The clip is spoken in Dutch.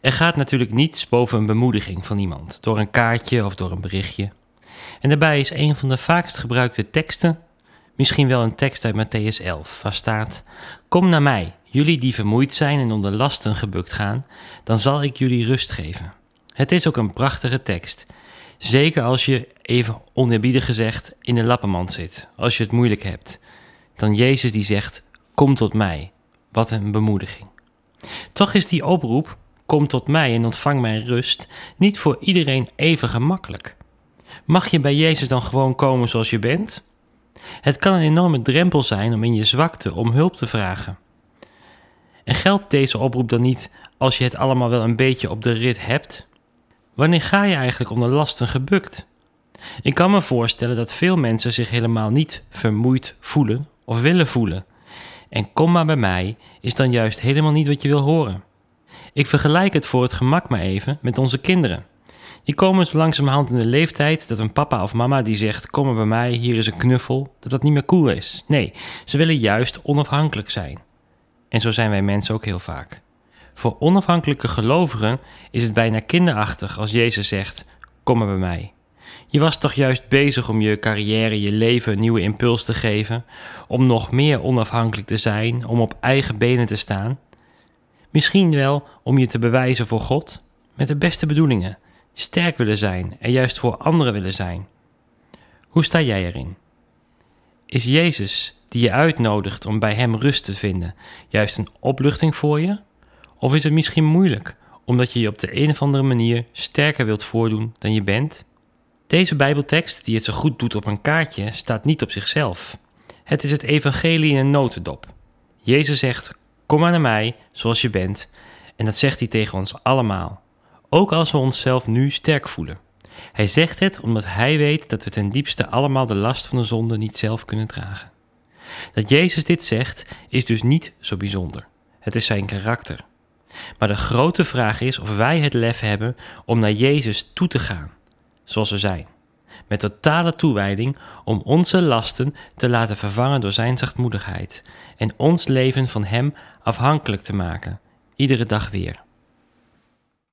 Er gaat natuurlijk niets boven een bemoediging van iemand, door een kaartje of door een berichtje. En daarbij is een van de vaakst gebruikte teksten misschien wel een tekst uit Matthäus 11, waar staat: Kom naar mij, jullie die vermoeid zijn en onder lasten gebukt gaan, dan zal ik jullie rust geven. Het is ook een prachtige tekst. Zeker als je, even oneerbiedig gezegd, in de lappenmand zit, als je het moeilijk hebt. Dan Jezus die zegt: Kom tot mij. Wat een bemoediging. Toch is die oproep: Kom tot mij en ontvang mijn rust, niet voor iedereen even gemakkelijk. Mag je bij Jezus dan gewoon komen zoals je bent? Het kan een enorme drempel zijn om in je zwakte om hulp te vragen. En geldt deze oproep dan niet als je het allemaal wel een beetje op de rit hebt? Wanneer ga je eigenlijk onder lasten gebukt? Ik kan me voorstellen dat veel mensen zich helemaal niet vermoeid voelen of willen voelen. En kom maar bij mij is dan juist helemaal niet wat je wil horen. Ik vergelijk het voor het gemak maar even met onze kinderen. Die komen zo langzamerhand in de leeftijd dat een papa of mama die zegt: Kom maar bij mij, hier is een knuffel, dat dat niet meer cool is. Nee, ze willen juist onafhankelijk zijn. En zo zijn wij mensen ook heel vaak. Voor onafhankelijke gelovigen is het bijna kinderachtig als Jezus zegt: Kom maar bij mij. Je was toch juist bezig om je carrière, je leven een nieuwe impuls te geven, om nog meer onafhankelijk te zijn, om op eigen benen te staan? Misschien wel om je te bewijzen voor God, met de beste bedoelingen, sterk willen zijn en juist voor anderen willen zijn. Hoe sta jij erin? Is Jezus, die je uitnodigt om bij Hem rust te vinden, juist een opluchting voor je? Of is het misschien moeilijk, omdat je je op de een of andere manier sterker wilt voordoen dan je bent? Deze Bijbeltekst, die het zo goed doet op een kaartje, staat niet op zichzelf. Het is het evangelie in een notendop. Jezus zegt: Kom maar naar mij, zoals je bent. En dat zegt hij tegen ons allemaal ook als we onszelf nu sterk voelen. Hij zegt het omdat hij weet dat we ten diepste allemaal de last van de zonde niet zelf kunnen dragen. Dat Jezus dit zegt is dus niet zo bijzonder. Het is zijn karakter. Maar de grote vraag is of wij het lef hebben om naar Jezus toe te gaan, zoals we zijn. Met totale toewijding om onze lasten te laten vervangen door zijn zachtmoedigheid en ons leven van Hem afhankelijk te maken, iedere dag weer.